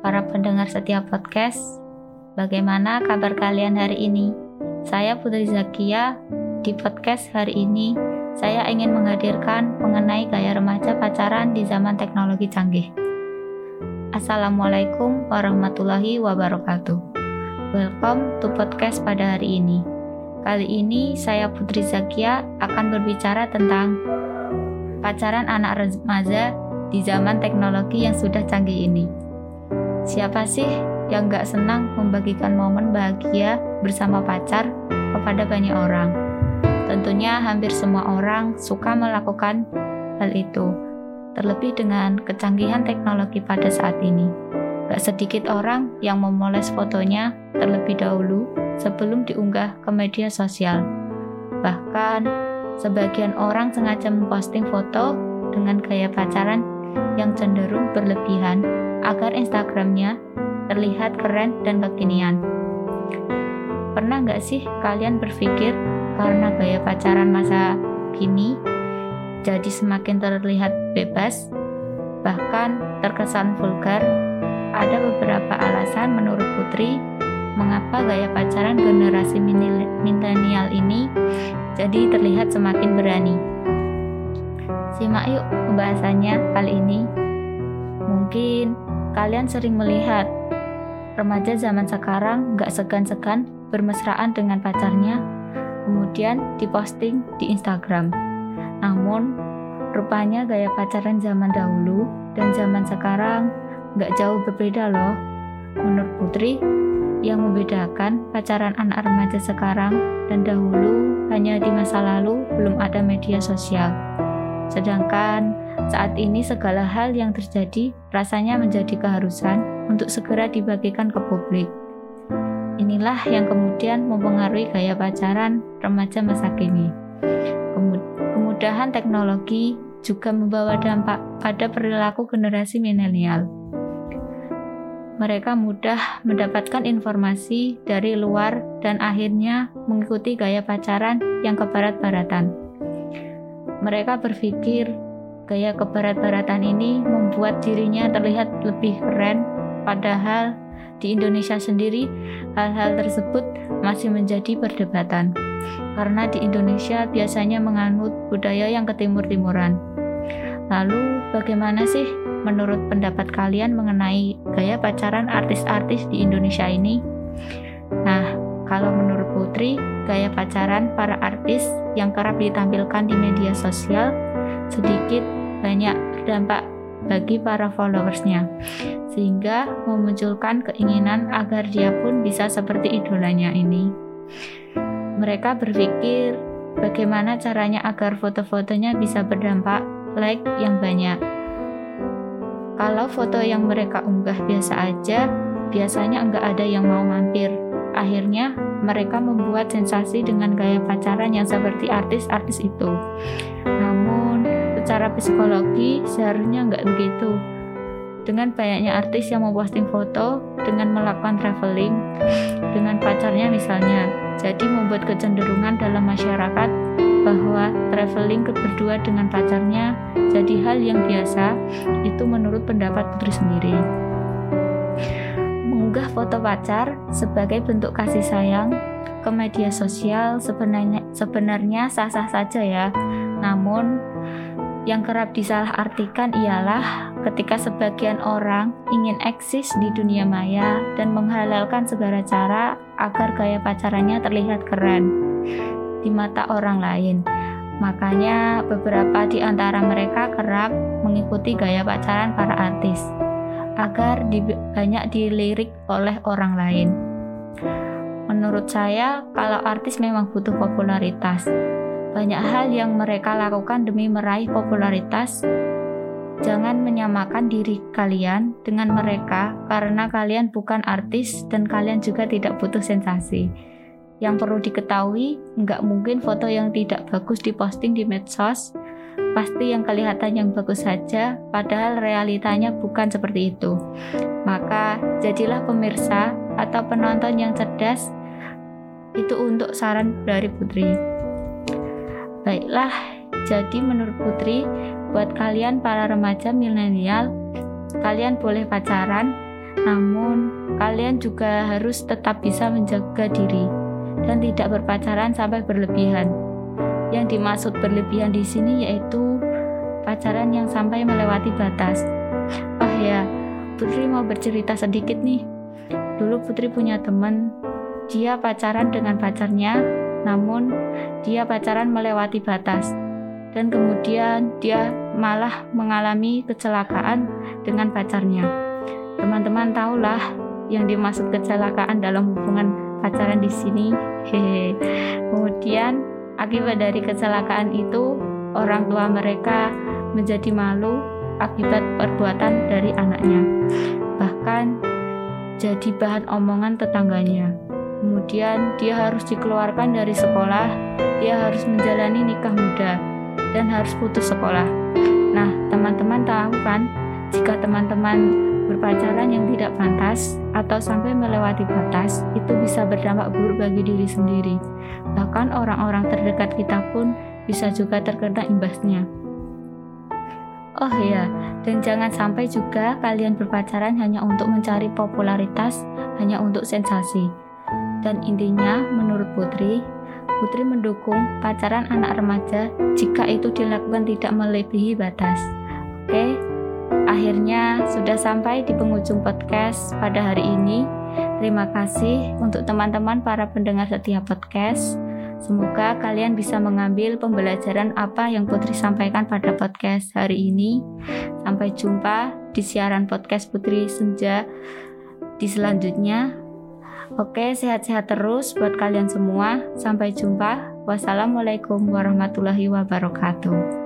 para pendengar setiap podcast. Bagaimana kabar kalian hari ini? Saya Putri Zakia. Di podcast hari ini, saya ingin menghadirkan mengenai gaya remaja pacaran di zaman teknologi canggih. Assalamualaikum warahmatullahi wabarakatuh. Welcome to podcast pada hari ini. Kali ini saya Putri Zakia akan berbicara tentang pacaran anak remaja di zaman teknologi yang sudah canggih ini. Siapa sih yang gak senang membagikan momen bahagia bersama pacar kepada banyak orang? Tentunya hampir semua orang suka melakukan hal itu, terlebih dengan kecanggihan teknologi pada saat ini. Gak sedikit orang yang memoles fotonya terlebih dahulu sebelum diunggah ke media sosial. Bahkan, sebagian orang sengaja memposting foto dengan gaya pacaran yang cenderung berlebihan agar Instagramnya terlihat keren dan kekinian. Pernah nggak sih kalian berpikir karena gaya pacaran masa kini jadi semakin terlihat bebas, bahkan terkesan vulgar? Ada beberapa alasan menurut Putri mengapa gaya pacaran generasi milenial ini jadi terlihat semakin berani. Simak yuk pembahasannya kali ini. Kalian sering melihat remaja zaman sekarang gak segan-segan bermesraan dengan pacarnya, kemudian diposting di Instagram. Namun, rupanya gaya pacaran zaman dahulu dan zaman sekarang gak jauh berbeda loh. Menurut Putri, yang membedakan pacaran anak remaja sekarang dan dahulu hanya di masa lalu belum ada media sosial. Sedangkan saat ini segala hal yang terjadi rasanya menjadi keharusan untuk segera dibagikan ke publik. Inilah yang kemudian mempengaruhi gaya pacaran remaja masa kini. Kemudahan teknologi juga membawa dampak pada perilaku generasi milenial. Mereka mudah mendapatkan informasi dari luar dan akhirnya mengikuti gaya pacaran yang kebarat-baratan. Mereka berpikir gaya kebarat-baratan ini membuat dirinya terlihat lebih keren, padahal di Indonesia sendiri hal-hal tersebut masih menjadi perdebatan. Karena di Indonesia biasanya menganut budaya yang ketimur-timuran. Lalu bagaimana sih menurut pendapat kalian mengenai gaya pacaran artis-artis di Indonesia ini? Nah, kalau menurut Putri, gaya pacaran para artis yang kerap ditampilkan di media sosial sedikit banyak berdampak bagi para followersnya, sehingga memunculkan keinginan agar dia pun bisa seperti idolanya ini. Mereka berpikir bagaimana caranya agar foto-fotonya bisa berdampak like yang banyak. Kalau foto yang mereka unggah biasa aja, biasanya enggak ada yang mau mampir Akhirnya, mereka membuat sensasi dengan gaya pacaran yang seperti artis-artis itu. Namun, secara psikologi seharusnya nggak begitu. Dengan banyaknya artis yang memposting foto dengan melakukan traveling dengan pacarnya misalnya, jadi membuat kecenderungan dalam masyarakat bahwa traveling berdua dengan pacarnya jadi hal yang biasa, itu menurut pendapat Putri sendiri mengunggah foto pacar sebagai bentuk kasih sayang ke media sosial sebenarnya sebenarnya sah-sah saja ya. Namun yang kerap disalahartikan ialah ketika sebagian orang ingin eksis di dunia maya dan menghalalkan segala cara agar gaya pacarannya terlihat keren di mata orang lain. Makanya beberapa di antara mereka kerap mengikuti gaya pacaran para artis agar di, banyak dilirik oleh orang lain. Menurut saya, kalau artis memang butuh popularitas. Banyak hal yang mereka lakukan demi meraih popularitas. Jangan menyamakan diri kalian dengan mereka karena kalian bukan artis dan kalian juga tidak butuh sensasi. Yang perlu diketahui, nggak mungkin foto yang tidak bagus diposting di medsos, pasti yang kelihatan yang bagus saja, padahal realitanya bukan seperti itu. Maka, jadilah pemirsa atau penonton yang cerdas. Itu untuk saran dari Putri. Baiklah, jadi menurut Putri, buat kalian para remaja milenial, kalian boleh pacaran, Namun, kalian juga harus tetap bisa menjaga diri dan tidak berpacaran sampai berlebihan. Yang dimaksud berlebihan di sini yaitu pacaran yang sampai melewati batas. Oh ya, Putri mau bercerita sedikit nih. Dulu Putri punya teman, dia pacaran dengan pacarnya, namun dia pacaran melewati batas. Dan kemudian dia malah mengalami kecelakaan dengan pacarnya. Teman-teman tahulah yang dimaksud kecelakaan dalam hubungan pacaran di sini. Hehe. Kemudian akibat dari kecelakaan itu orang tua mereka menjadi malu akibat perbuatan dari anaknya. Bahkan jadi bahan omongan tetangganya. Kemudian dia harus dikeluarkan dari sekolah, dia harus menjalani nikah muda dan harus putus sekolah. Nah, teman-teman tahu kan, jika teman-teman berpacaran yang tidak pantas atau sampai melewati batas, itu bisa berdampak buruk bagi diri sendiri. Bahkan orang-orang terdekat kita pun bisa juga terkena imbasnya. Oh iya, dan jangan sampai juga kalian berpacaran hanya untuk mencari popularitas, hanya untuk sensasi. Dan intinya, menurut Putri, Putri mendukung pacaran anak remaja jika itu dilakukan tidak melebihi batas. Oke, akhirnya sudah sampai di penghujung podcast pada hari ini. Terima kasih untuk teman-teman para pendengar setiap podcast. Semoga kalian bisa mengambil pembelajaran apa yang Putri sampaikan pada podcast hari ini. Sampai jumpa di siaran podcast Putri Senja di selanjutnya. Oke, sehat-sehat terus buat kalian semua. Sampai jumpa. Wassalamualaikum warahmatullahi wabarakatuh.